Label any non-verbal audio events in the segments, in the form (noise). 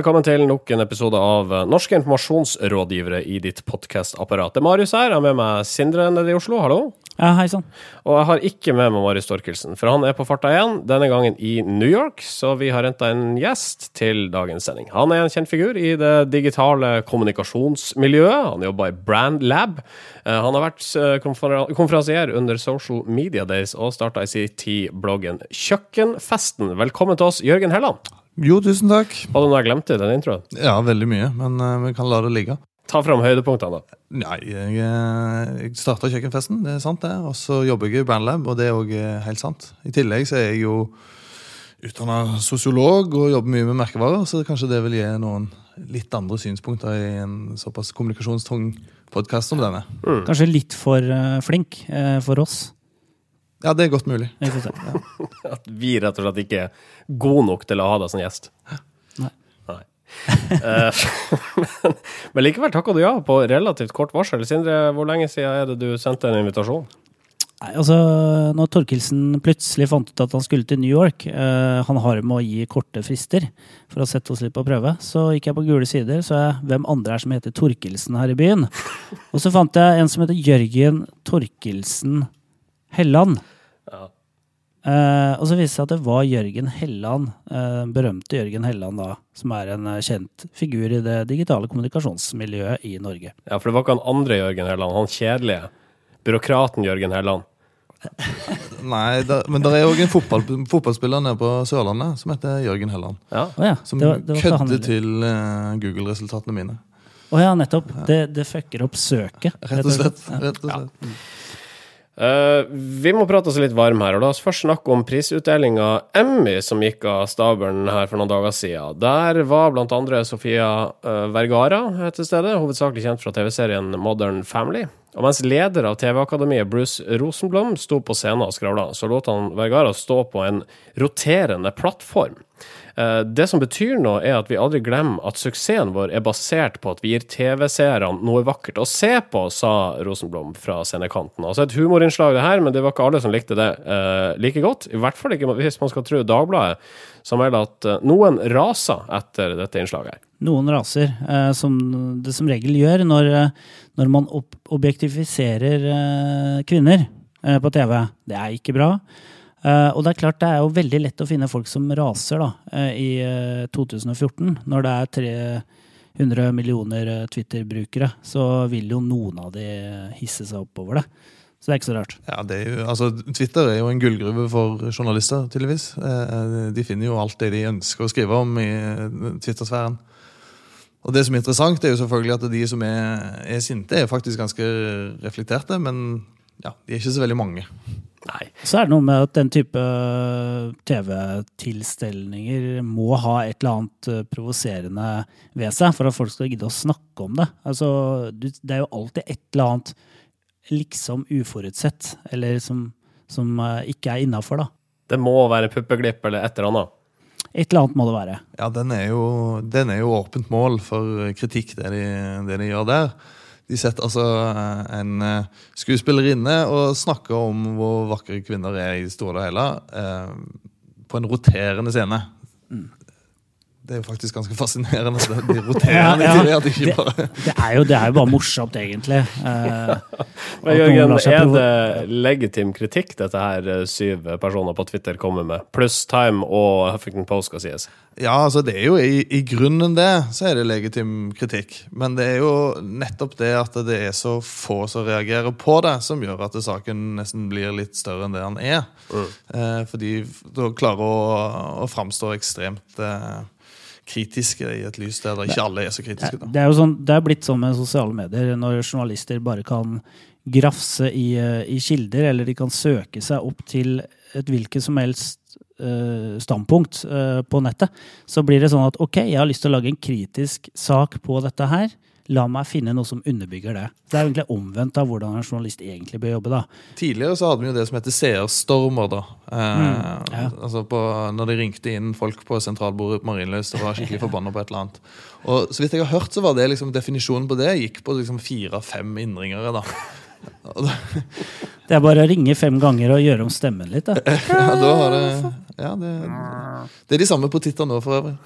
Velkommen til nok en episode av Norske informasjonsrådgivere i ditt podkastapparat. Det er Marius her. Jeg har med meg Sindre nede i Oslo. Hallo. Ja, hei sann. Og jeg har ikke med meg Marius Storkelsen, for han er på farta igjen, denne gangen i New York. Så vi har henta en gjest til dagens sending. Han er en kjent figur i det digitale kommunikasjonsmiljøet. Han jobber i Brand Lab. Eh, han har vært eh, konferansier under Social Media Days og starta i sin tid bloggen Kjøkkenfesten. Velkommen til oss, Jørgen Helland. Jo, tusen takk. Og du har glemt det, i den introen? Ja, veldig mye, men uh, vi kan la det ligge. Ta fram høydepunktene, da. Nei, jeg, eh, jeg starta kjøkkenfesten, det er sant det. Og så jobber jeg i Bandlab, og det er òg eh, helt sant. I tillegg så er jeg jo utdanna sosiolog og jobber mye med merkevarer, så kanskje det vil gi noen litt andre synspunkter i en såpass kommunikasjonstung podkast som denne. Mm. Kanskje litt for uh, flink uh, for oss. Ja, det er godt mulig. Ja. (laughs) At vi rett og slett ikke er gode nok til å ha deg som gjest. Nei. (laughs) men, men, likevel takka du ja på relativt kort varsel. Sindre, hvor lenge siden er det du sendte en invitasjon? Nei, altså, når Torkelsen plutselig fant ut at han skulle til New York eh, Han har med å gi korte frister for å sette oss litt på prøve. Så gikk jeg på gule sider, så jeg hvem andre er som heter Torkelsen her i byen. (laughs) Og så fant jeg en som heter Jørgen Torkelsen Helland. Ja. Uh, og så viste det seg at det var Jørgen Helland, uh, berømte Jørgen Helland, da, som er en uh, kjent figur i det digitale kommunikasjonsmiljøet i Norge. Ja, for det var ikke han andre Jørgen Helland, han kjedelige. Byråkraten Jørgen Helland. (laughs) Nei, der, men det er òg en fotball, fotballspiller nede på Sørlandet som heter Jørgen Helland. Ja. Oh, ja. Som kødder til Google-resultatene mine. Å oh, ja, nettopp. Det, det, fucker opp søket. Rett og slett. Rett og slett. Ja. Uh, vi må prate oss litt varm her, og la oss først snakke om prisutdelinga Emmy som gikk av stabelen her for noen dager siden. Der var blant andre Sofia uh, Vergara til stede, hovedsakelig kjent fra TV-serien Modern Family. Og mens leder av TV-akademiet Bruce Rosenblom sto på scenen og skravla, så lot han Vergara stå på en roterende plattform. Eh, det som betyr noe, er at vi aldri glemmer at suksessen vår er basert på at vi gir TV-seerne noe vakkert å se på, sa Rosenblom fra scenekanten. Altså et humorinnslag, det her, men det var ikke alle som likte det uh, like godt. I hvert fall ikke hvis man skal tro Dagbladet, som melder at uh, noen raser etter dette innslaget. her. Noen raser, uh, som det som regel gjør når, når man ob objektifiserer kvinner på TV. Det er ikke bra. Uh, og det er klart det er jo veldig lett å finne folk som raser da, uh, i uh, 2014. Når det er 300 millioner Twitter-brukere, så vil jo noen av de hisse seg opp over det. Så det er ikke så rart. Ja, jo, altså, Twitter er jo en gullgruve for journalister, tydeligvis. De finner jo alt det de ønsker å skrive om i Twitter-sfæren. Og det som er interessant, er jo selvfølgelig at de som er, er sinte, er faktisk ganske reflekterte, men ja, de er ikke så veldig mange. Nei. Så er det noe med at den type øh, TV-tilstelninger må ha et eller annet øh, provoserende ved seg for at folk skal gidde å snakke om det. Altså, det er jo alltid et eller annet liksom uforutsett, eller som, som øh, ikke er innafor, da. Det må være puppeglipp eller et eller annet? Et eller annet må det være. Ja, den er jo, den er jo åpent mål for kritikk, det de, det de gjør der. De setter altså en eh, skuespillerinne og snakker om hvor vakre kvinner er i store og hele, eh, på en roterende scene. Mm. Det er jo faktisk ganske fascinerende. De roterende ja, ja. det, det, er jo, det er jo bare morsomt, egentlig. Eh, (laughs) Men Jørgen, er det legitim kritikk dette her eh, syv personer på Twitter kommer med? Pluss Time og Huffington Post skal sies. Ja, altså det er jo i, i, grunnen det, så er det legitim kritikk. Men det er jo nettopp det at det er så få som reagerer på det, som gjør at saken nesten blir litt større enn det den er. Mm. Eh, fordi da klarer å, å framstå ekstremt eh, kritiske i et lys der ikke alle er så kritiske. Da. Det er jo sånn, det er blitt sånn med sosiale medier, når journalister bare kan grafse i, eh, i kilder, eller de kan søke seg opp til et hvilket som helst uh, standpunkt uh, på nettet, så blir det sånn at ok, jeg har lyst til å lage en kritisk sak på dette her. La meg finne noe som underbygger det. Det er egentlig omvendt av hvordan en journalist egentlig bør jobbe. da. Tidligere så hadde vi jo det som heter seerstormer. da. Eh, mm, ja. altså på, Når de ringte inn folk på sentralbordet på Marienlyst og var skikkelig (laughs) forbanna på et eller annet. Og så vidt jeg har hørt, så var det liksom definisjonen på det gikk på liksom fire-fem innringere. (laughs) da. Det er bare å ringe fem ganger og gjøre om stemmen litt. Da. (laughs) ja, da har det Ja, det, det er de samme på Titter nå, for øvrig.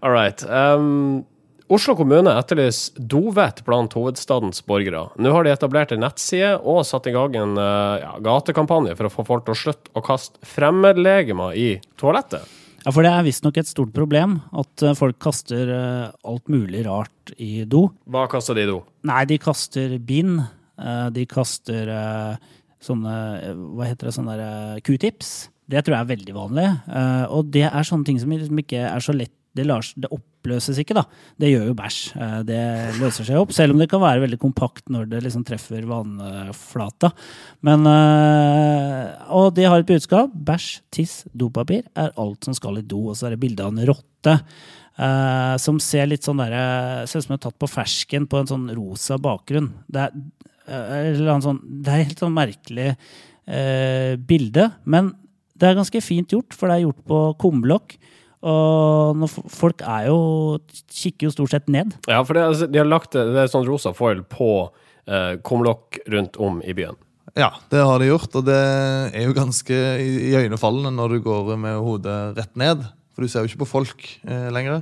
All right. Um, Oslo kommune etterlyser dovett blant hovedstadens borgere. Nå har de etablert en nettside og satt i gang en uh, ja, gatekampanje for å få folk til å slutte å kaste fremmedlegemer i toalettet. Ja, For det er visstnok et stort problem at eh, folk kaster eh, alt mulig rart i do. Hva kaster de i do? Nei, de kaster bind. eh, De kaster eh, sånne eh, Hva heter det? Sånne eh, q-tips. Det tror jeg er veldig vanlig. Eh, Og det er sånne ting som liksom ikke er så lett det, lar, det oppløses ikke, da. Det gjør jo bæsj. Eh, Det løser seg opp, selv om det kan være veldig kompakt når det liksom treffer vannflata. Men eh, Og de har et budskap. Bæsj, tiss, dopapir er alt som skal i do. Og så er det bilde av en rotte. eh, som ser litt sånn der, Ser ut som det er tatt på fersken på en sånn rosa bakgrunn. Det er, sånn, det er helt sånn merkelig bilde. Men det er ganske fint gjort, for det er gjort på kumlokk. Og når folk er jo kikker jo stort sett ned. Ja, for det, altså, de har lagt det, det er sånn rosa foil på eh, kumlokk rundt om i byen. Ja, det har de gjort, og det er jo ganske i- iøynefallende når du går med hodet rett ned. For du ser jo ikke på folk eh, lenger.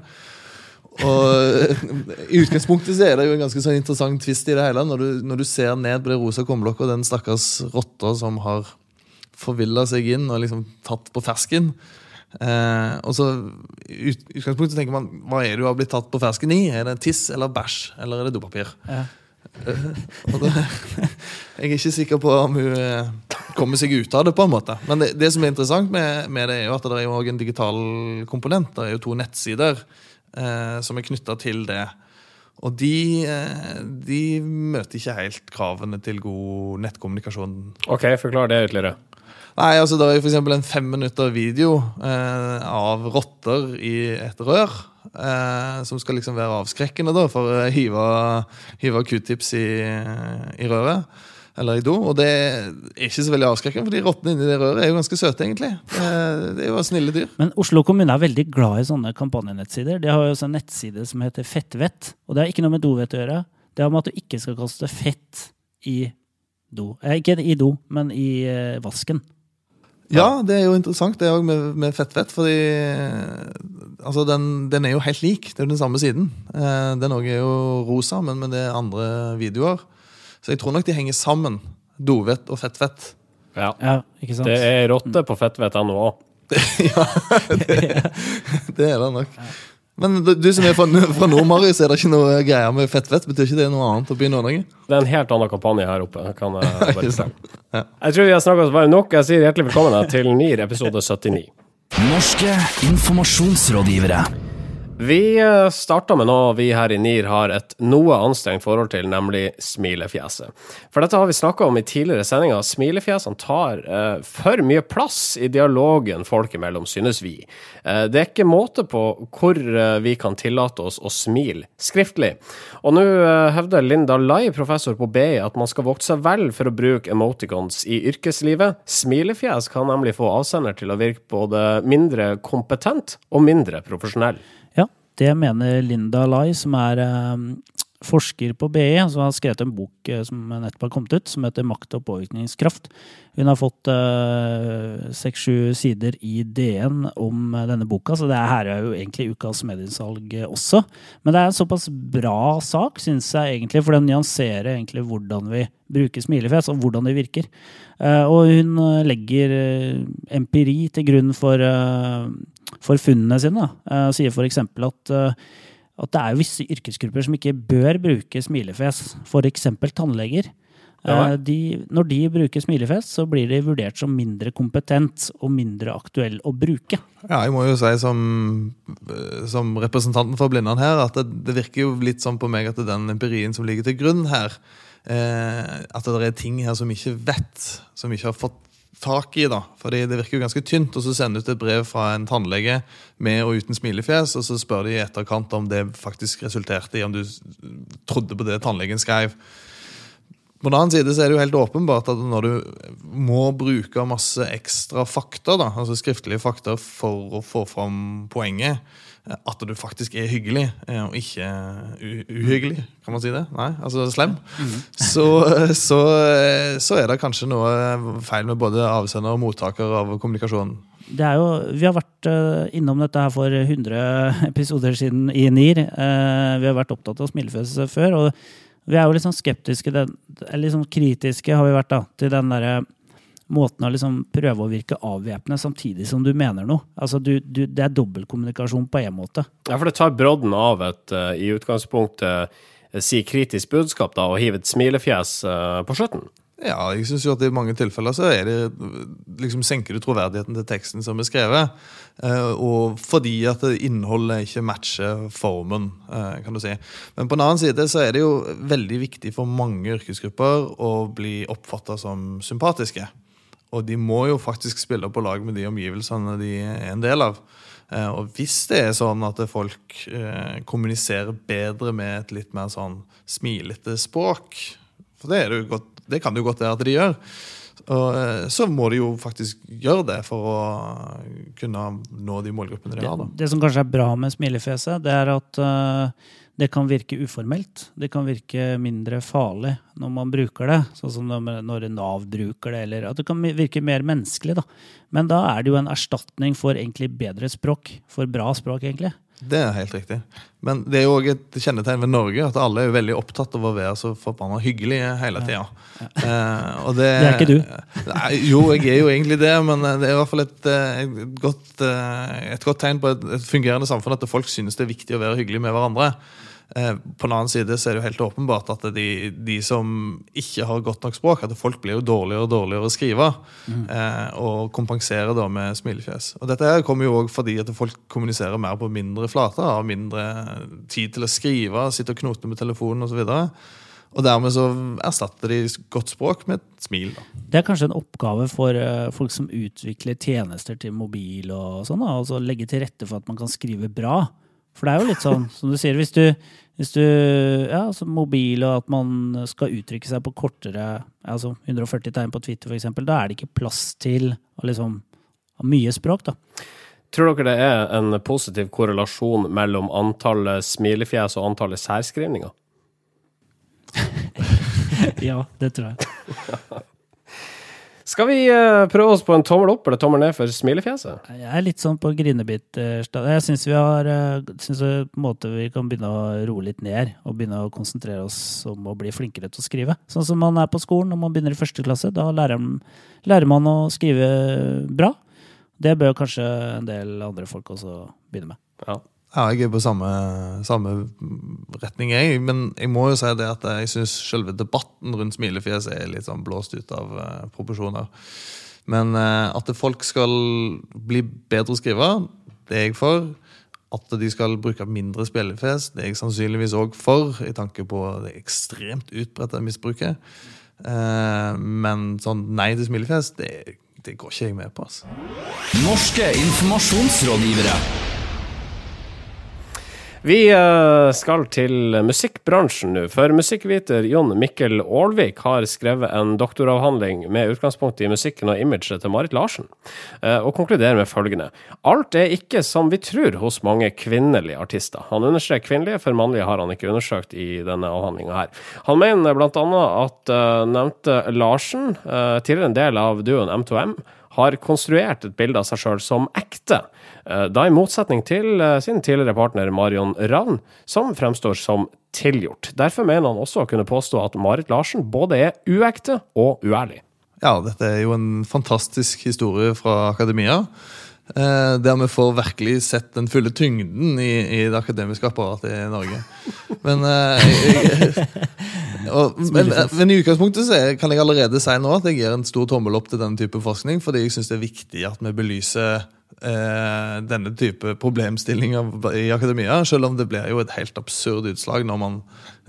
Og eh, i utgangspunktet så er det jo en ganske sånn interessant twist i det hele. Når du, når du ser ned på det rosa kumlokket og den stakkars rotta som har forvilla seg inn og liksom tatt på fersken. Eh, og så ut, utgangspunktet tenker man hva er det du har blitt tatt på fersken i? Er det tiss eller bæsj? Eller er det dopapir? Ja. Og det, (laughs) jeg er ikke sikker på om hun eh, kommer seg ut av det. på en måte Men det, det som er interessant med, med det, er jo at det er jo en digital komponent. Det er jo to nettsider eh, som er knytta til det. Og de, eh, de møter ikke helt kravene til god nettkommunikasjon. OK, forklar det ytterligere. Nei, altså Det er for eksempel en fem minutter video eh, av rotter i et rør. Eh, som skal liksom være avskrekkende da for å hive, hive q-tips i, i røret. Eller i do. Og det er ikke så veldig avskrekkende, for de rottene inni det røret er jo ganske søte, egentlig. Eh, det er jo snille dyr. Men Oslo kommune er veldig glad i sånne kampanjenettsider. De har jo også en nettside som heter Fettvett. Og det har ikke noe med dovett å gjøre. Det har med at du ikke skal kaste fett i do. Eh, ikke i do, men i eh, vasken. Ja, det er jo interessant det òg med, med fettvett. Fordi eh, altså den, den er jo helt lik. Det er jo den samme siden. Eh, den òg er jo rosa, men med det er andre videoer. Så jeg tror nok de henger sammen. Dovett og fettvett. Ja. Ja, ikke sant? Det er rotte på fettvett.no òg. (laughs) Det er det nok. Men du, du som er fra, fra Nord-Marius, er det ikke noe greier med fettvett? Betyr ikke det noe annet å begynne Nord-Norge? Det er en helt annen kampanje her oppe. Kan (laughs) jeg bare si. Ja. Jeg tror vi har snakka oss varme nok. Jeg sier hjertelig velkommen til NIR episode 79. Norske informasjonsrådgivere. Vi starter med noe vi her i NIR har et noe anstrengt forhold til, nemlig smilefjeset. For dette har vi snakka om i tidligere sendinger. Smilefjesene tar eh, for mye plass i dialogen folk imellom, synes vi. Eh, det er ikke måte på hvor eh, vi kan tillate oss å smile skriftlig. Og nå eh, hevder Linda Lai, professor på BI, at man skal vokte seg vel for å bruke emoticons i yrkeslivet. Smilefjes kan nemlig få avsender til å virke både mindre kompetent og mindre profesjonell. Det mener Linda Lai, som er eh, forsker på BI, som har skrevet en bok eh, som nettopp har kommet ut, som heter 'Makt og påvirkningskraft'. Hun har fått seks-sju sider i DN om eh, denne boka, så det her er jo egentlig ukas mediesalg eh, også. Men det er en såpass bra sak, syns jeg egentlig, for den nyanserer egentlig hvordan vi bruker smilefjes, og hvordan det virker. Uh, og hun eh, legger eh, empiri til grunn for, eh, for funnene sine. Da. Eh, sier f.eks. at eh, at det er visse yrkesgrupper som ikke bør bruke smilefjes, f.eks. tannleger. Ja. Eh, De, når de bruker smilefjes, så blir de vurdert som mindre kompetent og mindre aktuell å bruke. Ja, jeg må jo si som, som representanten for Blindern her, at det, det virker jo litt sånn på meg at det er den empirien som ligger til grunn her, eh, at det er ting her som vi ikke vet, som vi ikke har fått tak i. da, fordi Det virker jo ganske tynt å sende ut et brev fra en tannlege med og uten smilefjes, og så spør de i etterkant om det faktisk resulterte i om du trodde på det tannlegen skrev. på den annen side så er det jo helt åpenbart at når du må bruke masse ekstra fakta, da, altså skriftlige fakta for å få fram poenget, at du faktisk er hyggelig eh, og ikke uhyggelig, kan man si det? Nei, altså slem. Så, så, så er det kanskje noe feil med både avsender og mottaker av kommunikasjonen. Det er jo, vi har vært eh, innom dette her for 100 episoder siden i NIR. Eh, vi har vært opptatt av smilefjes før, og vi er jo litt sånn skeptiske, eller litt sånn kritiske har vi vært da, til den derre måten å liksom prøve å virke avvæpnende samtidig som du mener noe. Altså du, du, det er dobbeltkommunikasjon på en måte. Ja, for det tar brodden av et uh, i utgangspunktet uh, si kritisk budskap, da, og hive et smilefjes uh, på slutten. Ja, jeg synes jo at i mange tilfeller så er det liksom senker du troverdigheten til teksten som er skrevet. eh, Og fordi at innholdet ikke matcher formen, kan du si. Men på den annen side så er det jo veldig viktig for mange yrkesgrupper å bli oppfatta som sympatiske. Og de må jo faktisk spille på lag med de omgivelsene de er en del av. Eh, Og hvis det er sånn at folk eh, kommuniserer bedre med et litt mer sånn smilete språk, for det, det, godt, det kan det jo godt være at de gjør, og, eh, så må de jo faktisk gjøre det for å kunne nå de målgruppene de har. da. det som kanskje er bra med smilefjeset, det er at eh, det kan virke uformelt. Det kan virke mindre farlig når man bruker det, sånn som når Nav bruker det, eller at det kan virke mer menneskelig. da. Men da er det jo en erstatning for egentlig bedre språk, for bra språk, egentlig. Det er helt riktig. Men det er jo også et kjennetegn ved Norge at alle er jo veldig opptatt av å være så forbanna hyggelige hele tida. Eh, og det, Det er ikke du. Nei, jo, jeg er jo egentlig det, men det er i hvert fall et, eh, et, godt, eh, et godt tegn på et, et fungerende samfunn at folk synes det er viktig å være hyggelig med hverandre. Eh, På den annen side så er det jo helt åpenbart at de, de som ikke har godt nok språk, at folk blir jo dårligere og dårligere å skrive. Mm. Og kompenserer da med smilefjes. Og dette her kommer jo òg fordi at folk kommuniserer mer på mindre flater. Har mindre tid til å skrive, sitter og knoter med telefonen osv. Og dermed så erstatter de godt språk med et smil. da. Det er kanskje en oppgave for uh, folk som utvikler tjenester til mobil og sånn, da, altså legge til rette for at man kan skrive bra. For det er jo litt sånn, (laughs) som du sier, hvis du, hvis du ja, altså mobil og at man skal uttrykke seg på kortere, altså 140 tegn på Twitter eksempel, da er det ikke plass til å liksom ha mye språk, da. Tror dere det er en positiv korrelasjon mellom antallet smilefjes og antallet særskrivninger? (laughs) Ja, det tror jeg. (laughs) Skal vi eh, prøve oss på en tommel opp eller tommel ned for smilefjeset? Jeg er litt sånn på grinebit-stadiet. Jeg syns vi har eh, synes det på en måte vi kan begynne å roe litt ned og begynne å konsentrere oss om å bli flinkere til å skrive. Sånn som man er på skolen når man begynner i første klasse. Da lærer, lærer man å skrive bra. Det bør kanskje en del andre folk også begynne med. Ja. Ja, jeg er på samme, samme retning, jeg. Men jeg må jo si det at jeg syns selve debatten rundt smilefjes er litt sånn blåst ut av uh, proporsjoner. Men uh, at folk skal bli bedre å skrive, det er jeg for. At de skal bruke mindre spillefjes, det er jeg sannsynligvis òg for, i tanke på det ekstremt utbredte misbruket. Uh, men sånn nei til smilefjes, det, det går ikke jeg med på. altså. Norske informasjonsrådgivere. Vi eh, skal til musikkbransjen nå, for musikkviter Jon Mikkel Aalvik har skrevet en doktoravhandling med utgangspunkt i musikken og imaget til Marit Larsen, eh, og konkluderer med følgende. Alt er ikke som vi tror hos mange kvinnelige artister. Han understreker kvinnelige, for mannlige har han ikke undersøkt i denne avhandlinga her. Han mener blant annet at eh, nevnte Larsen, tidligere en del av duoen M2M, har konstruert et bilde av seg sjøl som ekte. Eh, Da i motsetning til eh, sin tidligere partner Marion Ravn, som fremstår som tilgjort. Derfor mener han også å kunne påstå at Marit Larsen både er uekte og uærlig. Ja, dette er jo en fantastisk historie fra akademia. Eh, der vi får virkelig sett den fulle tyngden i, i det akademiske apparatet i Norge. Men, jeg, (laughs) og, men, men i utgangspunktet så kan jeg allerede si nå at jeg gir en stor tommel opp til denne type forskning, fordi jeg syns det er viktig at vi belyser eh, denne type problemstillinger i akademia, selv om det blir jo et helt absurd utslag når man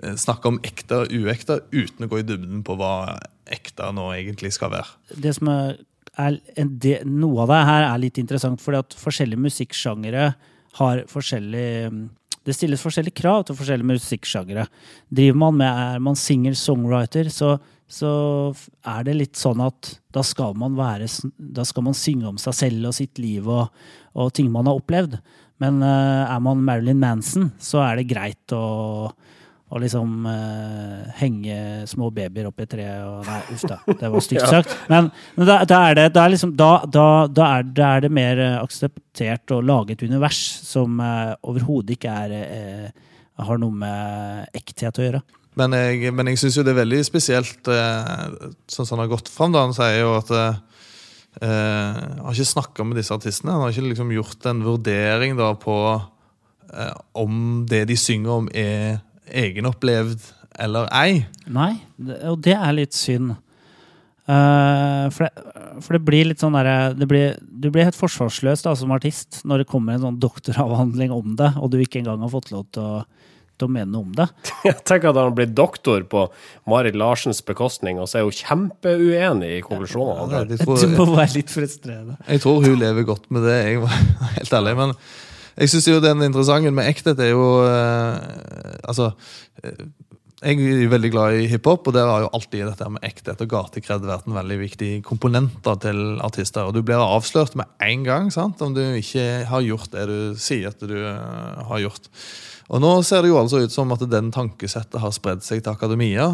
eh, snakker om ekte og uekte uten å gå i dybden på hva ekte nå egentlig skal være. det som er, er del, Noe av det her er litt interessant, fordi at forskjellige musikksjangere har forskjellig Det stilles forskjellige krav til forskjellige musikksjangere. Driver man med er man singer-songwriter, så så er det litt sånn at da skal man være Da skal man synge om seg selv og sitt liv og, og ting man har opplevd. Men uh, er man Marilyn Manson, så er det greit å, å liksom uh, henge små babyer opp i tre og Nei, uff da, det var stygt (laughs) sagt. Men, men da, da er det, da er liksom, da, da, da, er, da er det mer eh, akseptert å lage et univers som uh, overhodet ikke er har noe med ekthet å gjøre. Men jeg, men jeg syns jo det er veldig spesielt, eh, sånn som han har gått fram. da, Han sier jo at eh, eh, Han har ikke snakka med disse artistene. Han har ikke liksom gjort en vurdering da på eh, om det de synger om, er egenopplevd eller ei. Nei, og det er litt synd. Uh, for, det, for det blir litt sånn derre Du blir helt forsvarsløs da, som artist når det kommer en sånn doktoravhandling om det, og du ikke engang har fått lov til å, å mene noe om det. (laughs) Jeg tenker at han blir doktor på Marit Larsens bekostning, og så er hun kjempeuenig i konklusjonene. drar. Jeg Du må være litt frustrerende. jeg tror hun lever godt med det, jeg var (laughs) helt ærlig. Men jeg syns jo den interessante med ekthet er jo eh, Altså eh, jeg er veldig glad i hiphop, og der har jo alltid dette med ekthet og gatekred vært en veldig viktig komponenter til artister. Og du blir avslørt med en gang sant? om du ikke har gjort det du sier at du eh, har gjort. Og nå ser det jo altså ut som at den tankesettet har spredd seg til akademia,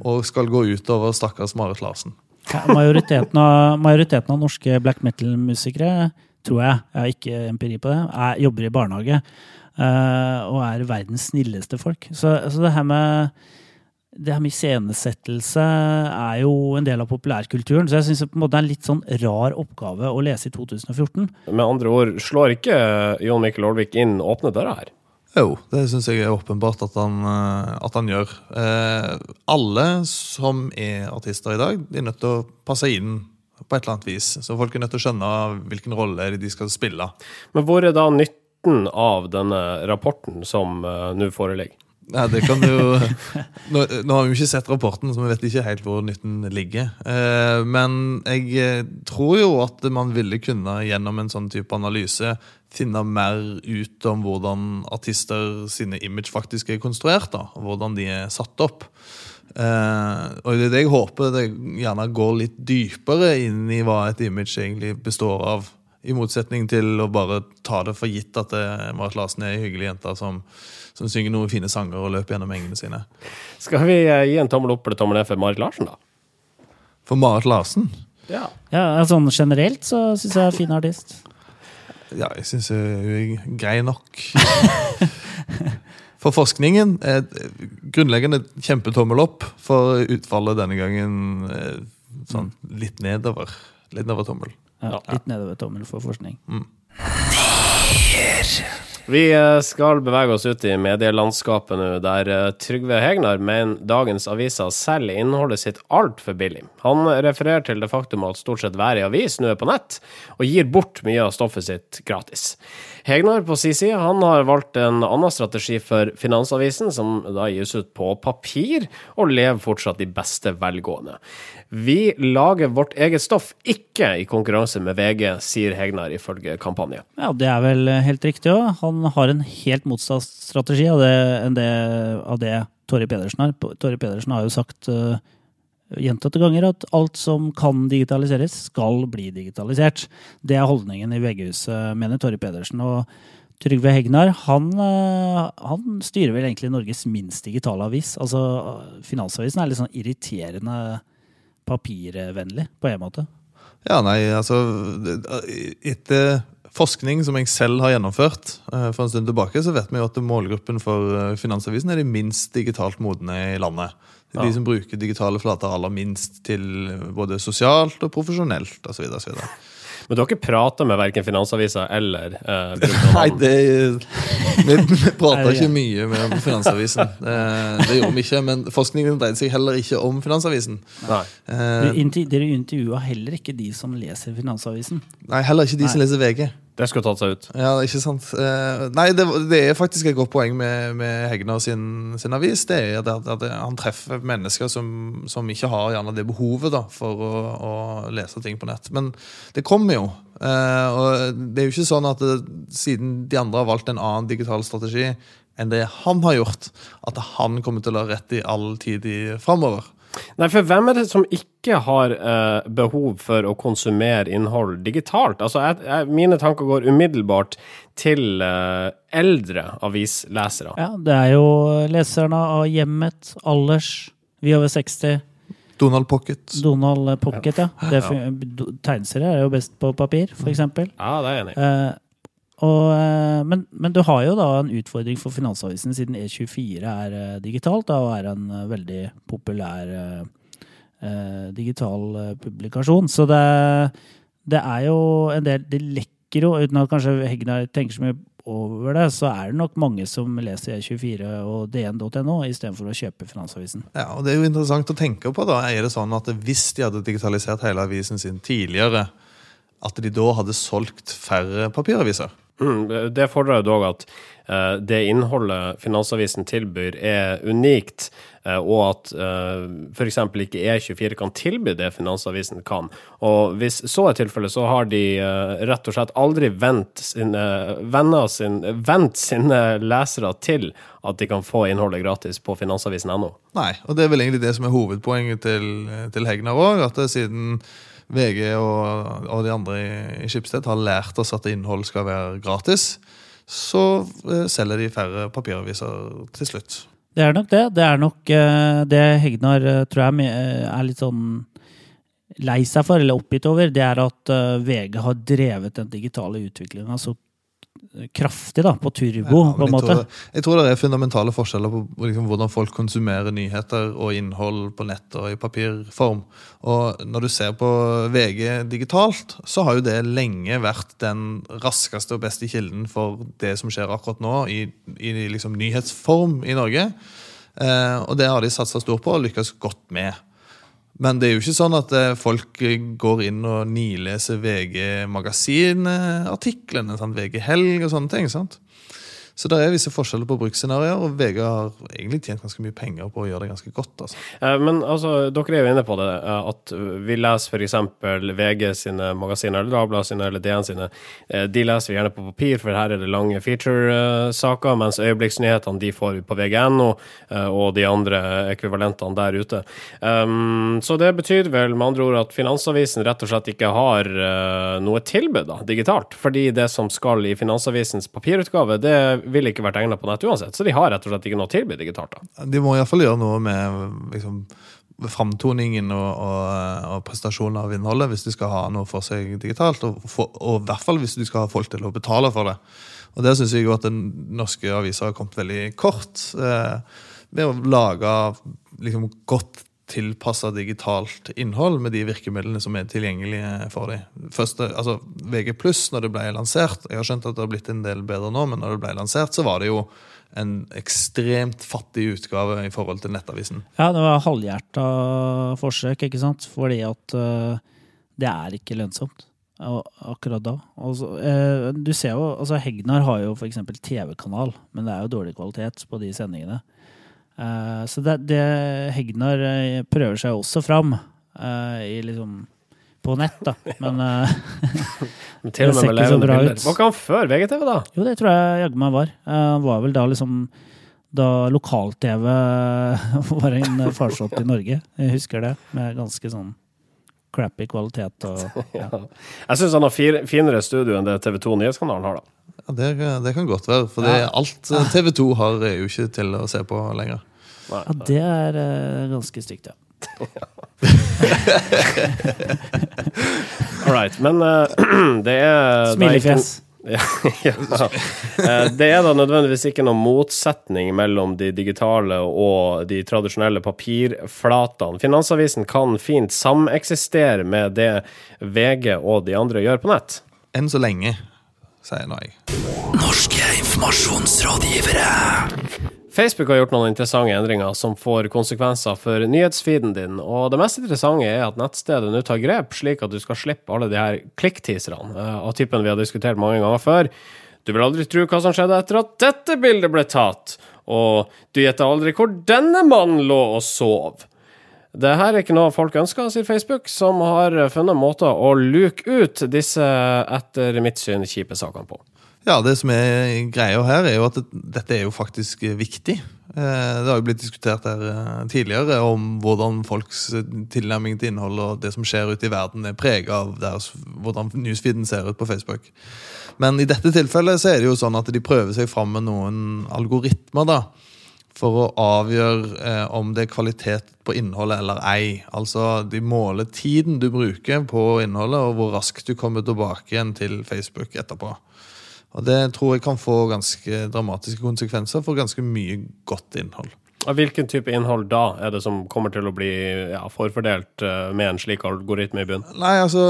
og skal gå utover stakkars Marit Larsen. Ja, Majoriteten av, majoriteten av norske black metal-musikere, tror jeg, jeg har ikke empiri på det, er, jobber i barnehage. Uh, og er verdens snilleste folk. Så, så det her med det her med iscenesettelse er jo en del av populærkulturen. Så jeg syns det er en litt sånn rar oppgave å lese i 2014. Med andre ord, slår ikke Jon Mikkel Olvik inn åpne dører her? Jo, det syns jeg er åpenbart at han, eh, at han gjør. Eh, alle som er artister i dag, de er nødt til å passe inn på et eller annet vis. Så folk er nødt til å skjønne hvilken rolle de skal spille. Men hvor er da nytten av denne rapporten som eh, nå foreligger? Nei, det kan jo (laughs) nå, nå har vi jo ikke sett rapporten, så vi vet ikke helt hvor nytten ligger. Eh, men jeg eh, tror jo at man ville kunne gjennom en sånn type analyse finne mer ut om hvordan artister sine image faktisk er konstruert. da, og Hvordan de er satt opp. Eh, og det er det jeg håper det gjerne går litt dypere inn i hva et image egentlig består av. I motsetning til å bare ta det for gitt at det Marit Larsen er ei hyggelig jente som, som synger noen fine sanger og løper gjennom engene sine. Skal vi eh, gi en tommel opp eller tommel ned for Marit Larsen, da? For Marit Larsen Ja. Ja, sånn Generelt så syns jeg er en fin artist. Ja, jeg syns hun er grei nok. (laughs) For forskningen er grunnleggende kjempetommel opp. For utfallet denne gangen eh, sånn litt nedover. Litt nedover tommel. Ja, litt nedover tommel for forskning. Vi eh, skal bevege oss ut i medielandskapet nå, der eh, Trygve Hegnar mener dagens aviser selger innholdet sitt altfor billig. Han refererer til det faktum at stort sett hver avis nå er på nett, og gir bort mye av stoffet sitt gratis. Hegnar på sin side han har valgt en annen strategi for Finansavisen, som da gis ut på papir, og lever fortsatt i beste velgående. Vi lager vårt eget stoff, ikke i konkurranse med VG, sier Hegnar ifølge kampanje. Ja, det er vel helt riktig òg. Han har en helt motsatt strategi av det, enn det, av det Torje Pedersen har. Torje Pedersen har jo sagt uh, gjentatte ganger at alt som kan digitaliseres, skal bli digitalisert. Det er holdningen i VG-huset, mener Torje Pedersen. Og Trygve Hegnar han, eh, han styrer vel egentlig Norges minst digitale avis. Altså, Finansavisen er litt sånn irriterende papirvennlig, på en måte. Ja, nei, altså Etter forskning som jeg selv har gjennomført eh, for en stund tilbake, så vet vi jo at målgruppen for eh, Finansavisen er de minst digitalt modne i landet. Ja. De som bruker digitale flater aller minst til både sosialt og profesjonelt osv. Men du har ikke prata med verken Finansavisa eller eh, Nei, det Vi, vi prata ikke mye med Finansavisen. Det, (laughs) det gjorde vi ikke, men forskningen dreide seg heller ikke om Finansavisen. Nei. Eh, Dere intervju- intervjua heller ikke de som leser Finansavisen. nei, heller ikke de som leser VG. Det skulle tatt seg ut. Ja, ikke sant? Eh, nei, det, det er faktisk et godt poeng med, med Hegnar sin, sin avis. Det er at, at han treffer mennesker som, som ikke har gjerne det behovet da, for å, å lese ting på nett. Men det kommer jo. Eh, og det er jo ikke sånn at det, siden de andre har valgt en annen digital strategi enn det han har gjort, at han kommer til å ha rett i all tid i framover. Nei, for hvem er det som ikke har eh, behov for å konsumere innhold digitalt? Altså, jeg, jeg, mine tanker går umiddelbart til eh, eldre avislesere. Ja, det er jo leserne av Hjemmet, Alders, Vi over 60, Donald Pocket. Donald Pocket, ja. ja. Tegneserier er jo best på papir, for eksempel. Ja, det er jeg enig i. Eh, og, eh, men, men du har jo da en utfordring for Finansavisen, siden E24 er eh, digitalt da, og er en eh, veldig populær eh, digital publikasjon. Så det, det er jo en del Det lekker jo, uten at kanskje Hegnar tenker så mye over det, så er det nok mange som leser E24 og dn.no istedenfor å kjøpe Finansavisen. Ja, og Det er jo interessant å tenke på. da, Er det sånn at Hvis de hadde digitalisert hele avisen sin tidligere, at de da hadde solgt færre papiraviser? Mm, det fordrer dog at eh, det innholdet Finansavisen tilbyr, er unikt, eh, og at uh, f.eks. ikke E24 kan tilby det Finansavisen kan. Og hvis så er tilfellet, så har de eh, rett og slett aldri vent sine, sin, vent sine lesere til at de kan få innholdet gratis på finansavisen.no. Nei, og det er vel egentlig det som er hovedpoenget til, til Hegnar òg. At siden VG og, og de andre i, Schibsted har lært oss at innhold skal være gratis, så eh, selger de færre papiraviser til slutt. Det er nok det. Det er nok eh, det Hegnar eh, tror jeg er litt sånn lei seg for, eller oppgitt over, det er at VG har drevet den digitale utviklinga så kraftig, da, på turbo, Ja, på en måte. Det, jeg tror det er fundamentale forskjeller på liksom, hvordan folk konsumerer nyheter og innhold på nett og i papirform. Og når du ser på VG digitalt, så har jo det lenge vært den raskeste og beste kilden for det som skjer akkurat nå i, i liksom, nyhetsform i Norge. Eh, og det har de satsa stort på og lykkes godt med. Men det er jo ikke sånn at eh, folk eh, går inn og nileser VG Magasin-artiklene. VG Helg og sånne ting. sant? Så det er visse forskjeller på bruksscenarioer, og VG har egentlig tjent ganske mye penger på å gjøre det ganske godt. altså. Eh, Men altså, dere er jo inne på det, eh, at vi leser f.eks. VG sine magasiner, eller Dagbladet sine, eller DN sine. Eh, De leser vi gjerne på papir, for her er det lange feature-saker, mens øyeblikksnyhetene de får vi på VG.no og de andre ekvivalentene der ute. Um, Så det betyr vel med andre ord at Finansavisen rett og slett ikke har noe tilbud da, digitalt, fordi det som skal i Finansavisens papirutgave, det vil ikke vært egnet på nett uansett, så de har rett og slett ikke noe å tilby digitalt. da. De må iallfall gjøre noe med liksom, framtoningen og, og, og prestasjonen av innholdet hvis de skal ha noe for seg digitalt, og, for, og i hvert fall hvis de skal ha folk til å betale for det. Og Der syns jeg jo at den norske avisa har kommet veldig kort. Eh, ved å lage liksom, godt tilpassa digitalt innhold med de virkemidlene som er tilgjengelige for dem. Først, eh, altså, VG når det ble lansert Jeg har skjønt at det har blitt en del bedre nå, men når det ble lansert, så var det jo en ekstremt fattig utgave i forhold til Nettavisen. Ja, det var halvhjerta forsøk, ikke sant? Fordi at uh, det er ikke lønnsomt akkurat da. Altså, så, eh, du ser jo, altså Hegnar har jo eksempel TV-kanal, men det er jo dårlig kvalitet på de sendingene. Eh, så det, det Hegnar eh, prøver seg også fram eh, i liksom på nett, da. (laughs) Men (laughs) uh, Det ser ikke så bra ut. Var ikke han før VGTV, da? jo, det tror jeg jaggu meg var. Han Han var vel da liksom da lokal-TV (laughs) var en farsott i Norge. Jeg husker det, med ganske sånn crappy kvalitet og ja. Jeg syns han har finere studio enn det TV2 Nyhetskanalen har, da. Ja, det, det kan godt være, for ja. alt eh, TV 2 har, er jo ikke til å se på lenger. Ja, det er uh, ganske stygt, ja. (laughs) All right. Men uh, (clears throat) det er Smilefjes. (laughs) Ja, ja. Eh, Det er da nødvendigvis ikke noen motsetning mellom de digitale og de tradisjonelle papirflatene. Finansavisen kan fint sameksistere med det VG og de andre gjør på nett. Enn så lenge, sier nå jeg. Norske informasjonsrådgivere. Facebook har gjort noen interessante endringer som får konsekvenser for nyhetsfeeden din, og det mest interessante er at nettstedet nå tar grep, slik at du skal slippe alle de her klikkteaserne eh, av typen vi har diskutert mange ganger før. Du vil aldri tro hva som skjedde etter at dette bildet ble tatt, og du gjetter aldri hvor denne mannen lå og sov. Det her er ikke noe folk ønsker, sier Facebook, som har funnet måter å luke ut disse, etter mitt syn, kjipe sakene på. Ja, det som er greia her, er jo at dette er jo faktisk viktig. Eh, Det har jo blitt diskutert her eh, tidligere om hvordan folks tilnærming til innhold og det som skjer ute i verden, er prega av deres, hvordan newsfeeden ser ut på Facebook. Men i dette tilfellet så er det jo sånn at de prøver seg fram med noen algoritmer da, for å avgjøre eh, om det er kvalitet på innholdet eller ei. Altså, De måler tiden du bruker på innholdet, og hvor raskt du kommer tilbake igjen til Facebook etterpå. Og Det tror jeg kan få ganske dramatiske konsekvenser for ganske mye godt innhold. Hvilken type innhold da er det som kommer til å bli ja, forfordelt eh, med en slik algoritme i bunnen? Nei, altså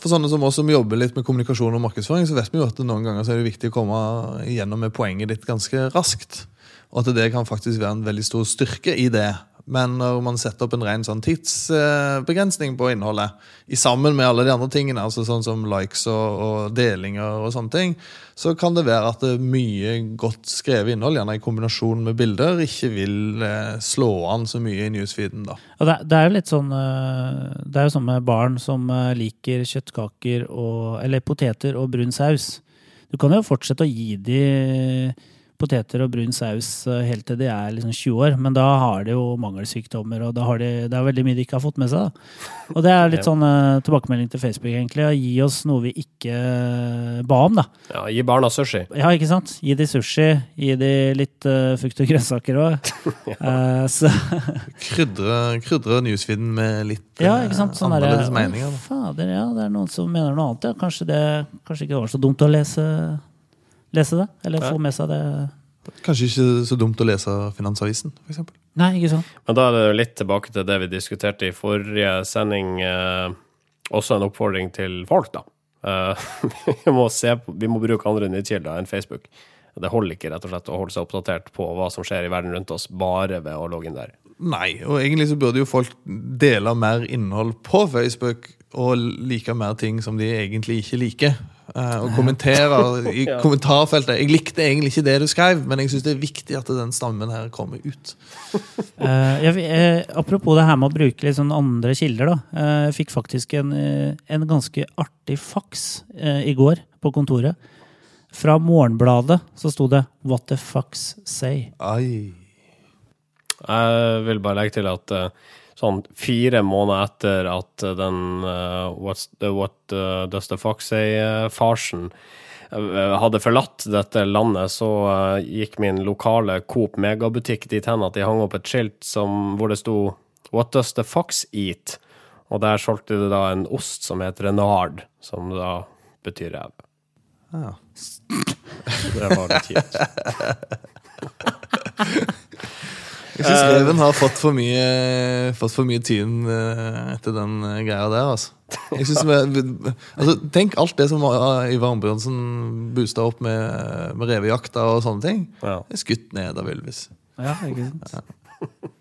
For sånne som oss som jobber litt med kommunikasjon og markedsføring, så vet vi jo at noen ganger så er det viktig å komme igjennom med poenget ditt ganske raskt. Og at det kan faktisk være en veldig stor styrke i det. Men når man setter opp en ren sånn tidsbegrensning på innholdet, i sammen med alle de andre tingene, altså sånn som likes og, og delinger og sånne ting, så kan det være at det mye godt skrevet innhold, gjerne i kombinasjon med bilder, ikke vil eh, slå an så mye i newsfeeden. da. Det, det er jo litt sånn øh, Det er jo sånn med barn som øh, liker kjøttkaker og Eller poteter og brun saus. Du kan jo fortsette å gi de poteter og brun saus øh, helt til de er liksom 20 år, men da har de jo mangelsykdommer, og da har de, det er veldig mye de ikke har fått med seg. Da. Og det er litt sånn uh, tilbakemelding til Facebook, egentlig. Gi oss noe vi ikke øh, ba om, da. Ja, Gi barna sushi. Ja, ikke sant? Gi de sushi, gi de litt uh, frukt og grønnsaker òg. (laughs) så Krydre, krydre newsfeeden med litt Ja, ikke sant? eh, Sånn annerledes «Å, meninger. da. Fader, ja, det er noen som mener noe annet. Ja. Kanskje, det, kanskje ikke var så dumt å lese, lese det? Eller Ja. få med seg det? Kanskje ikke så dumt å lese Finansavisen, f.eks. Nei, ikke sant? Men da er det jo litt tilbake til det vi diskuterte i forrige sending. Eh, også en oppfordring til folk, da. Eh, (laughs) vi, må se på, vi må bruke andre nyhetskilder enn Facebook. Det holder ikke rett og slett å holde seg oppdatert på hva som skjer i verden rundt oss, bare ved å logge inn der. Nei, og egentlig så burde jo folk dele mer innhold på Facebook og like mer ting som de egentlig ikke liker. Eh, og kommenterer (laughs) i Ja. kommentarfeltet. Jeg likte egentlig ikke det du skrev, men jeg syns det er viktig at den stammen her kommer ut. Uh, (laughs) jeg, eh, apropos det her med å bruke litt sånn andre kilder, da. Eh, jeg fikk faktisk en, en ganske artig faks eh, i går på kontoret. Fra Morgenbladet så sto det 'What the fucks say'. Ai. Jeg vil bare legge til at sånn fire måneder etter at eh, den uh, What's the, What uh, Does the Fox Say-farsen hadde forlatt dette landet, så eh, gikk min lokale Coop Megabutikk dit hen at de hang opp et skilt som, hvor det sto What does the fox eat? Og der solgte de da en ost som heter renard, som da betyr ræv. Ja. Det var litt kjipt. (laughs) Jeg syns reven har fått for mye, fått for mye tyn eh, etter den eh, greia der. altså. Jeg synes vi, altså tenk alt det som var- Ivar Ambjørnsen boosta opp med, med revejakta og sånne ting. Ja. Det er skutt ned av Ylvis. Ja, ikke sant? (laughs)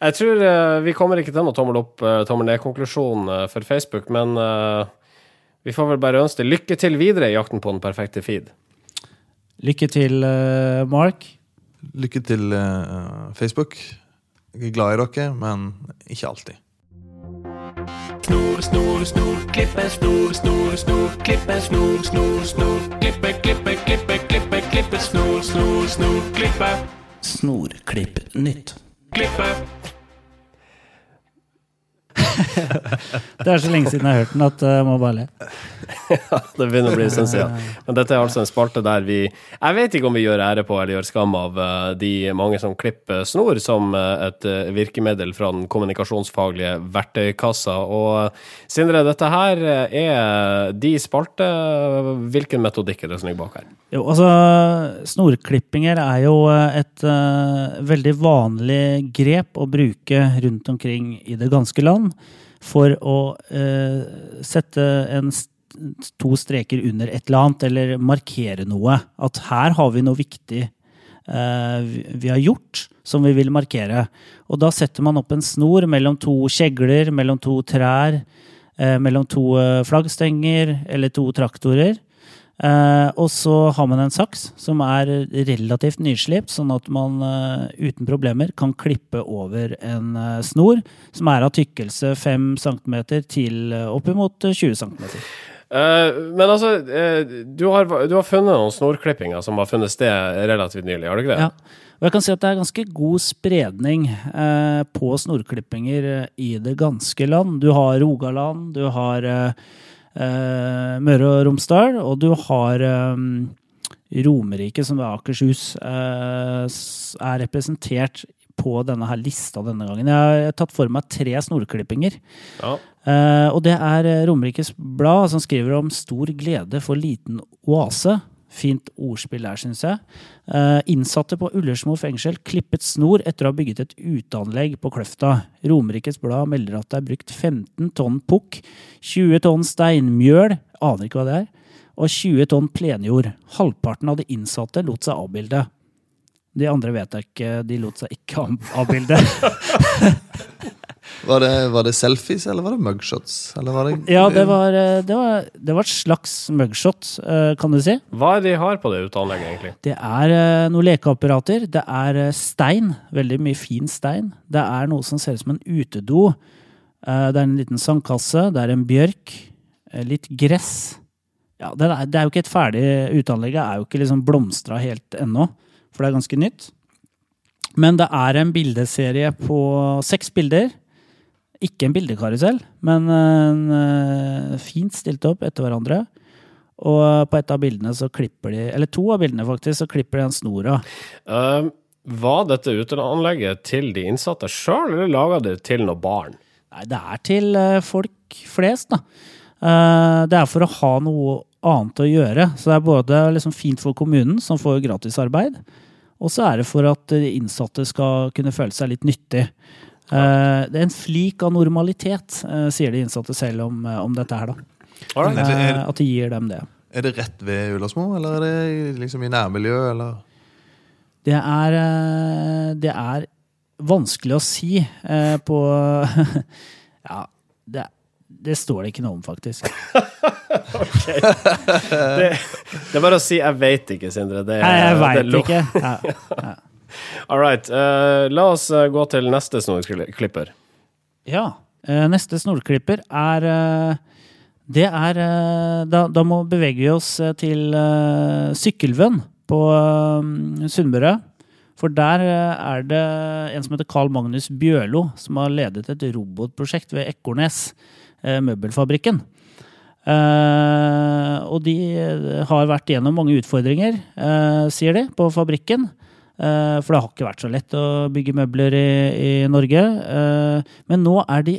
Jeg tror eh, vi kommer ikke til noen tommel opp, uh, tommel ned-konklusjon eh, for Facebook, men eh, vi får vel bare ønske lykke til videre i jakten på den perfekte feed. Lykke til, eh, Mark. Lykke til, eh, Facebook. Jeg er glad i dere, men ikke alltid. Snor, snor, snor, klippe, snor, snor, snor, klippe, snor, snor, snor, klippe, klippe, klippe, klippe, klippe, snor, snor, snor, klippe, Snorklipp nytt. klippe. Det er så lenge siden jeg har hørt den at eh, jeg må bare le. ja, Det begynner å bli en stund siden. Men dette er altså en spalte der vi Jeg vet ikke om vi gjør ære på eller gjør skam av eh, de mange som klipper snor som eh, et eh, virkemiddel fra den kommunikasjonsfaglige verktøykassa. Og eh, Sindre, dette her eh, er de spalte. Hvilken metodikk er det som ligger bak her? Jo, altså, Snorklippinger er jo eh, et uh, veldig vanlig grep å bruke rundt omkring i det ganske land for å eh, sette en, to streker under et eller annet, eller markere noe. At her har vi noe viktig eh, vi- har gjort, som vi vil markere. Og da setter man opp en snor mellom to kjegler, mellom to trær, eh, mellom to eh, flaggstenger eller to traktorer. Eh, og så har man en saks som er relativt nyslipt, sånn at man uh, uten problemer kan klippe over en uh, snor som er av tykkelse 5 cm til uh, oppimot eh, 20 cm. Men altså, du, har, du har funnet noen snorklippinger som har funnet sted relativt nylig, har du ikke det? Ja. Og jeg kan si at det er ganske god spredning på snorklippinger i det ganske land. Du har Rogaland, du har eh, Møre og Romsdal, og du har eh, Romerike, som ved Akershus, eh, er representert på denne her lista denne gangen. Jeg har tatt for meg tre snorklippinger. Ja. Eh, og det er eh, Romerikes Blad som skriver om stor glede for liten oase. Fint ordspill der, syns jeg. Eh, innsatte på Ullersmo fengsel klippet snor etter å ha bygget et uteanlegg på Kløfta. Romerikes Blad melder at det er brukt 15 tonn pukk, 20 tonn steinmjøl, aner ikke hva det er, og 20 tonn plenjord. Halvparten av de innsatte lot seg avbilde. De andre vet jeg ikke, de lot seg ikke avbilde. (laughs) Var det, var det selfies, eller var det mugshots? Eller var det, Ja, det var, eh, det var, det var et slags mugshot, eh, kan du si. Hva er det de har på det uteanlegget, egentlig? Det er eh, noen lekeapparater. Det er stein. Veldig mye fin stein. Det er noe som ser ut som en utedo. Eh, Det er en liten sandkasse. Det er en bjørk. Litt gress. Ja, det er, det er jo ikke et ferdig uteanlegg. Det er jo ikke liksom blomstra helt ennå, for det er ganske nytt. Men det er en bildeserie på seks bilder. Ikke en bildekarusell, men en, eh, fint stilt opp etter hverandre. Og på et av bildene så klipper de, eller to av bildene faktisk, så klipper de en snor av. Uh, var dette uteanlegget til de innsatte sjøl, eller laga de til noe barn? Nei, det er til eh, folk flest, da. Uh, Det er for å ha noe annet å gjøre. Så det er både liksom fint for kommunen, som får gratisarbeid, og så er det for at de innsatte skal kunne føle seg litt nyttig. Eh, Det er en flik av normalitet, uh, sier de innsatte selv om, eh, om dette her, da. Det- At de gir dem det. Er det rett ved Ullersmo, eller er det liksom i nærmiljøet, eller? Det er, det er vanskelig å si på (laughs) Ja, det, det står det ikke noe om, faktisk. (laughs) Det, det er bare å si 'jeg veit ikke', Sindre. Det, Nei, jeg det veit ikke. ikke. Ja. (laughs) All right. Uh, la oss eh, gå til neste snorklipper. ja. eh, Neste snorklipper er Det er da, da må bevege vi oss til uh, Sykkylven på uh, Sunnmøre. For der er det en som heter Carl Magnus Bjørlo, som har ledet et robotprosjekt ved Ekornes, møbelfabrikken. Og de har vært gjennom mange utfordringer, sier de, på fabrikken. Eh, for det har ikke vært så lett å bygge møbler i, i Norge. Eh, men nå er de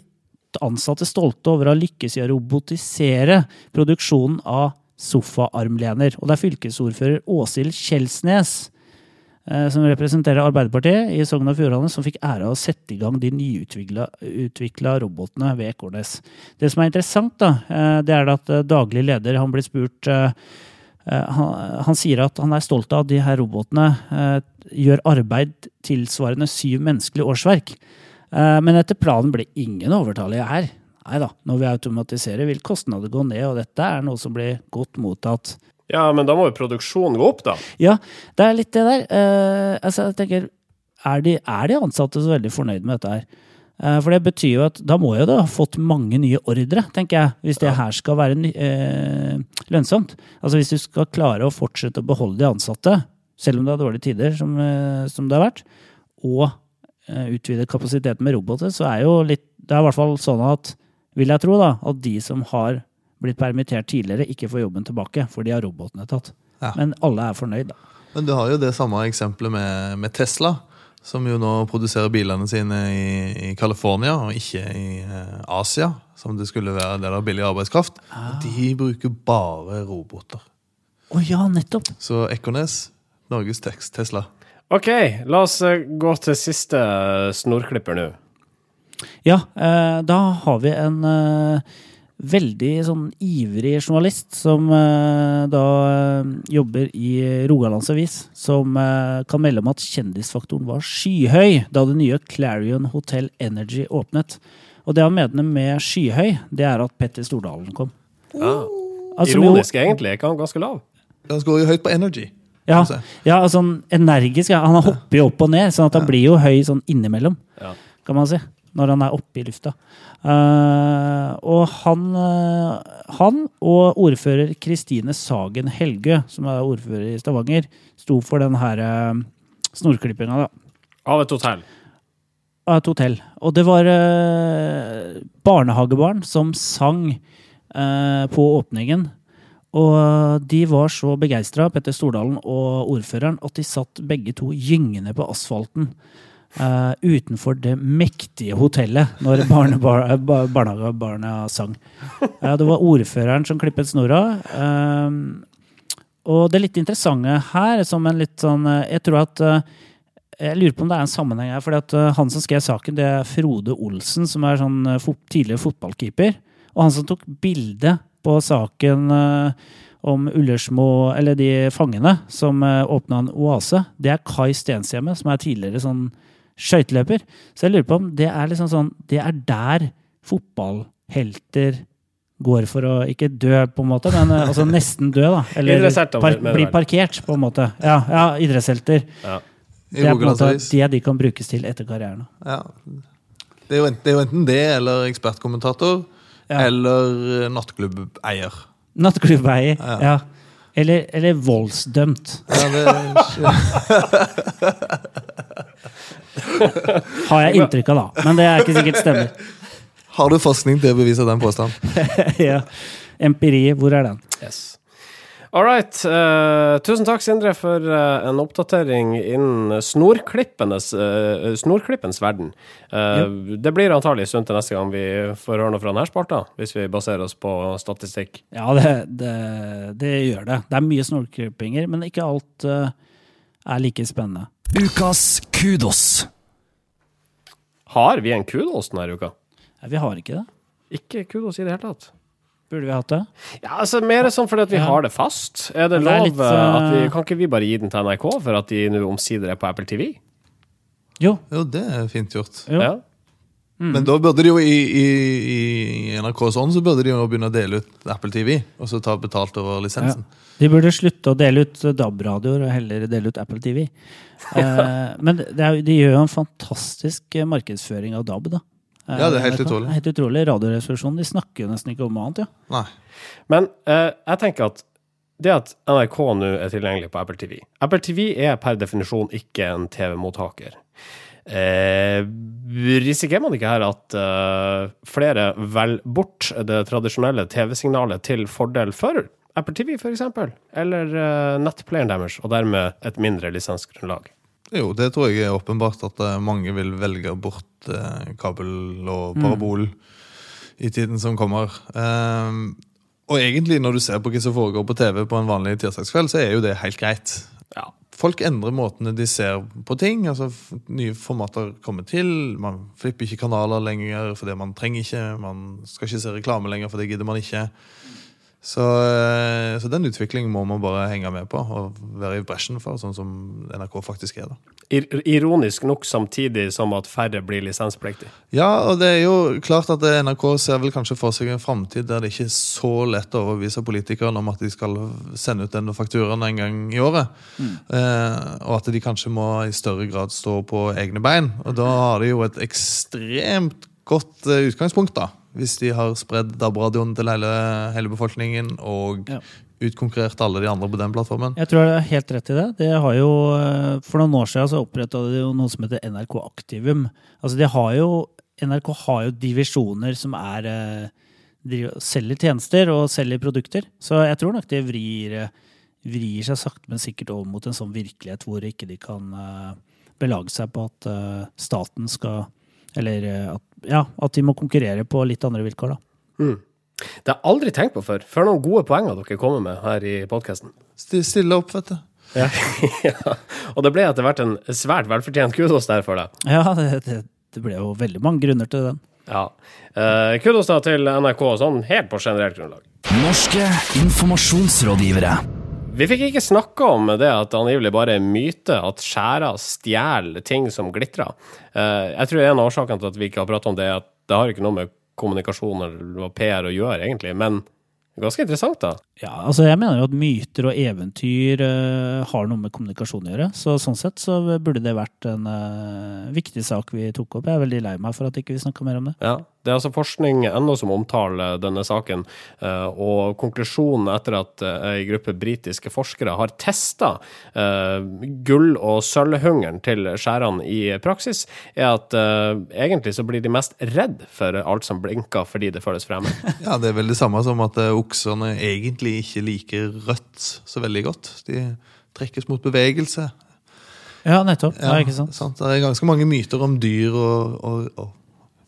ansatte stolte over å ha lykkes i å robotisere produksjonen av sofaarmlener. Og det er fylkesordfører Åshild Kjelsnes eh, som representerer Arbeiderpartiet i Sogn og Fjordane, som fikk ære av å sette i gang de nyutvikla robotene ved Ekornes. Det som er interessant, da, det er at daglig leder han blir spurt han, han sier at han er stolt av at de her robotene eh, gjør arbeid tilsvarende syv menneskelige årsverk. Eh, Men etter planen blir ingen overtallige her. Nei da, når vi automatiserer vil kostnader gå ned, og dette er noe som blir godt mottatt. Ja, men da må jo produksjonen gå opp, da. Ja, det er litt det der. Eh, altså, jeg tenker, er de, er de ansatte så veldig fornøyd med dette her? Eh, for det betyr jo at da må jo det ha fått mange nye ordre, tenker jeg, hvis det her skal være eh, lønnsomt. Altså hvis du skal klare å fortsette å beholde de ansatte, selv om det er dårlige tider, som, eh, som det har vært, og eh, utvide kapasiteten med roboter, så er jo litt Det er i hvert fall sånn at, vil jeg tro, da, at de som har blitt permittert tidligere, ikke får jobben tilbake, for de har robotene tatt. Ja. Men alle er fornøyd, da. Men du har jo det samme eksempelet med, med Tesla, som jo nå produserer bilene sine i, i California, og ikke i eh, Asia, som det skulle være der det er billig arbeidskraft. Ah. De bruker bare roboter. Å ja, nettopp! Så Ekornes, Norges tekst, Tesla. OK, la oss eh, gå til siste snorklipper nå. Ja, eh, da har vi en eh, veldig sånn ivrig journalist som eh, da eh, jobber i Rogalands Avis, som eh, kan melde om at kjendisfaktoren var skyhøy da det nye Clarion Hotel Energy åpnet. Og det han mener med skyhøy, det er at Petter Stordalen kom. Ja. Altså, jo- Ironisk, egentlig. Er ikke han ganske lav? Han går jo høyt på energy. Ja, ja altså energisk. Ja. Han hopper jo opp og ned, sånn at han blir jo høy sånn innimellom, Ja. kan man si. Når han er oppe i lufta. Uh, og han, uh, han og ordfører Kristine Sagen Helgø, som er ordfører i Stavanger, sto for den her uh, snorklippinga, da. Av et hotell. Av et hotell. Og det var eh, barnehagebarn som sang på åpningen. Og de var så begeistra, Petter Stordalen og ordføreren, at de satt begge to gyngende på asfalten eh, utenfor det mektige hotellet når (laughs) barne, bar, ba- barnehagebarna sang. Uh, det var ordføreren som klippet snora. Eh, og det litt interessante her, som en litt sånn Jeg tror at jeg lurer på om det er en sammenheng her. fordi Han som skrev saken, det er Frode Olsen, som er sånn tidligere fotballkeeper. Og han som tok bilde på saken om Ullersmo, eller de fangene som uh, åpna en oase, det er Kai Stenshjemmet, som er tidligere sånn skøyteløper. Så jeg lurer på om det er liksom sånn Det er der fotballhelter går for å ikke dø, på en måte, men eh, altså nesten dø, da. Eller par, bli parkert, på en måte. Ja, ja idrettshelter. Ja. Det er på en måte det de kan brukes til etter karrieren. Ja. Det, er jo enten, det er jo enten det eller ekspertkommentator Ja. eller eh, nattklubbeier. Nattklubbeier. Ja. Ja. Eller, eller voldsdømt, Ja, det, (laughs) (laughs) har jeg inntrykk av, da. Men det er ikke sikkert stemmer. (laughs) har du forskning til å bevise den påstanden? (laughs) ja. Empiri, hvor er den? Yes. All right. Uh, tusen takk, Sindre, for uh, en oppdatering innen snorklippenes, eh, snorklippens verden. Ja. Det blir antagelig sunt til neste gang vi får høre noe fra denne spalta, hvis vi baserer oss på statistikk. Ja, det, det, det gjør det. Det er mye snorklippinger, men ikke alt er like spennende. Ukas kudos. Har vi en kudos denne uka? Nei, vi har ikke det. Ikke kudos i det hele tatt. Burde vi hatt det? Ja, altså Mer sånn fordi at vi Ja. har det fast. Er det det lov er litt, uh... at vi eh, Kan ikke vi bare gi den til NRK for at de nå omsider er på Apple TV? Jo. Jo, det er fint gjort. jo. Ja. Men da burde de jo i, i, i NRKs ånd så burde de jo begynne å dele ut Apple TV, og så ta betalt over lisensen. De burde slutte å dele ut DAB-radioer og heller dele ut Apple TV. (laughs) Eh, men det er, de gjør jo en fantastisk markedsføring av DAB, da. Eh, Ja, det er helt utrolig. Helt utrolig. Radioresepsjonen de snakker jo nesten ikke om annet. Ja. Nei. Men eh, jeg tenker at det at NRK nå er tilgjengelig på Apple TV Apple TV er per definisjon ikke en TV-mottaker. Eh, risikerer man ikke her at eh, flere velger bort det tradisjonelle TV-signalet til fordel for Apple TV, f.eks., eller eh, nettplayeren deres, og dermed et mindre lisensgrunnlag? Jo, det tror jeg er åpenbart at eh, mange vil velge bort eh, kabel og parabol i tiden som kommer. Ehm, og egentlig, når du ser på hva som foregår på TV på en vanlig tirsdagskveld, så er jo det helt greit. Ja. Folk endrer måtene de ser på ting. altså Nye formater kommer til. Man flipper ikke kanaler lenger fordi man trenger ikke. Man skal ikke se reklame lenger, for det gidder man ikke. Så, eh, så den utviklingen må man bare henge med på og være i bresjen for, sånn som NRK faktisk er. da. Ironisk nok samtidig som at færre blir lisenspliktig. Ja, og det er jo klart at NRK ser vel kanskje for seg en framtid der det ikke er så lett å overbevise politikerne om at de skal sende ut denne fakturaen en gang i året. Eh, og at de kanskje må i større grad stå på egne bein. Og da har de jo et ekstremt godt eh, utgangspunkt, da. Hvis de har spredd DAB-radioen til hele, hele befolkningen og Ja. utkonkurrert alle de andre på den plattformen. Jeg tror det er helt rett i det. det har jo, eh, for noen år siden så oppretta de jo noe som heter NRK Aktivum. Altså de har jo, NRK har jo divisjoner som er eh, selger tjenester og selger produkter. Så jeg tror nok det vrir, eh, vrir seg sakte, men sikkert over mot en sånn virkelighet hvor ikke de kan belage seg på at staten skal Eller eh, at, ja, at de må konkurrere på litt andre vilkår, da. Det har jeg aldri tenkt på før. For noen gode poenger dere kommer med her i podkasten. Stille opp, vet du. Ja. (laughs) ja. Og det ble etter hvert en svært velfortjent kudos der for deg. Ja, det, det, det ble jo veldig mange grunner til den. Ja. Eh, kudos da til NRK sånn helt på generelt grunnlag. Norske informasjonsrådgivere. Vi fikk ikke snakka om det at det angivelig bare er myte at skjærer stjeler ting som glitrer. Eh, jeg tror en av årsakene til at vi ikke har pratet om det, er at det har ikke noe med kommunikasjon eller PR å gjøre, egentlig. Men ganske interessant, da. Ja, altså jeg mener jo at myter og eventyr eh, har noe med kommunikasjon å gjøre. Så sånn sett så burde det vært en eh, viktig sak vi tok opp. Jeg er veldig lei meg for at ikke vi snakka mer om det. Ja. Det er altså forskning ennå som omtaler denne saken, eh, og konklusjonen etter at eh, ei gruppe britiske forskere har testa gull- og sølvhungeren til skjærene i praksis, er at eh, egentlig så blir de mest redd for alt som blinker fordi det føles fremmed. (laughs) Ja, Det er vel det samme som at eh, oksene egentlig ikke liker rødt så veldig godt. De trekkes mot bevegelse. Ja, nettopp. Ja, ikke sant? Det er ganske mange myter om dyr og, og, og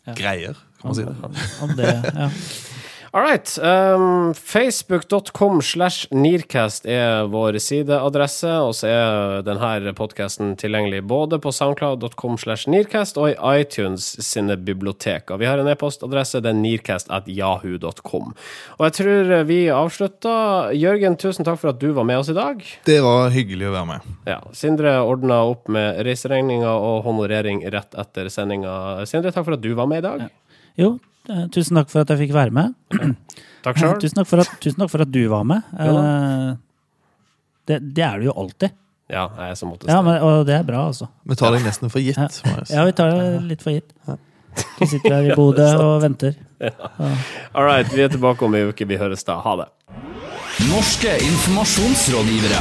Ja. greier. Kan man si det. Om det, ja. (laughs) All right. Um, Facebook.com slash Nearcast er vår sideadresse, og så er denne podkasten tilgjengelig både på soundcloud.com slash Nearcast og i iTunes sine biblioteker. Vi har en e-postadresse, det er nearcast.jahu.com. Og jeg tror vi avslutter. Jørgen, tusen takk for at du var med oss i dag. Det var hyggelig å være med. Ja, Sindre ordna opp med reiseregninger og honorering rett etter sendinga. Sindre, takk for at du var med i dag. Jo, eh, tusen takk for at jeg fikk være med. (clears throat) Takk sjøl. Tusen takk, for at, tusen takk for at du var med. Jo. Eh, Det, det er du jo alltid. Ja, jeg er som måtte Ja, men, og det er bra, altså. Vi tar deg nesten for gitt. Ja. Ja, vi tar deg litt for gitt. Du sitter her i Bodø (laughs) og venter. All right, vi er tilbake om ei uke. Vi høres da. Ha det. Norske informasjonsrådgivere.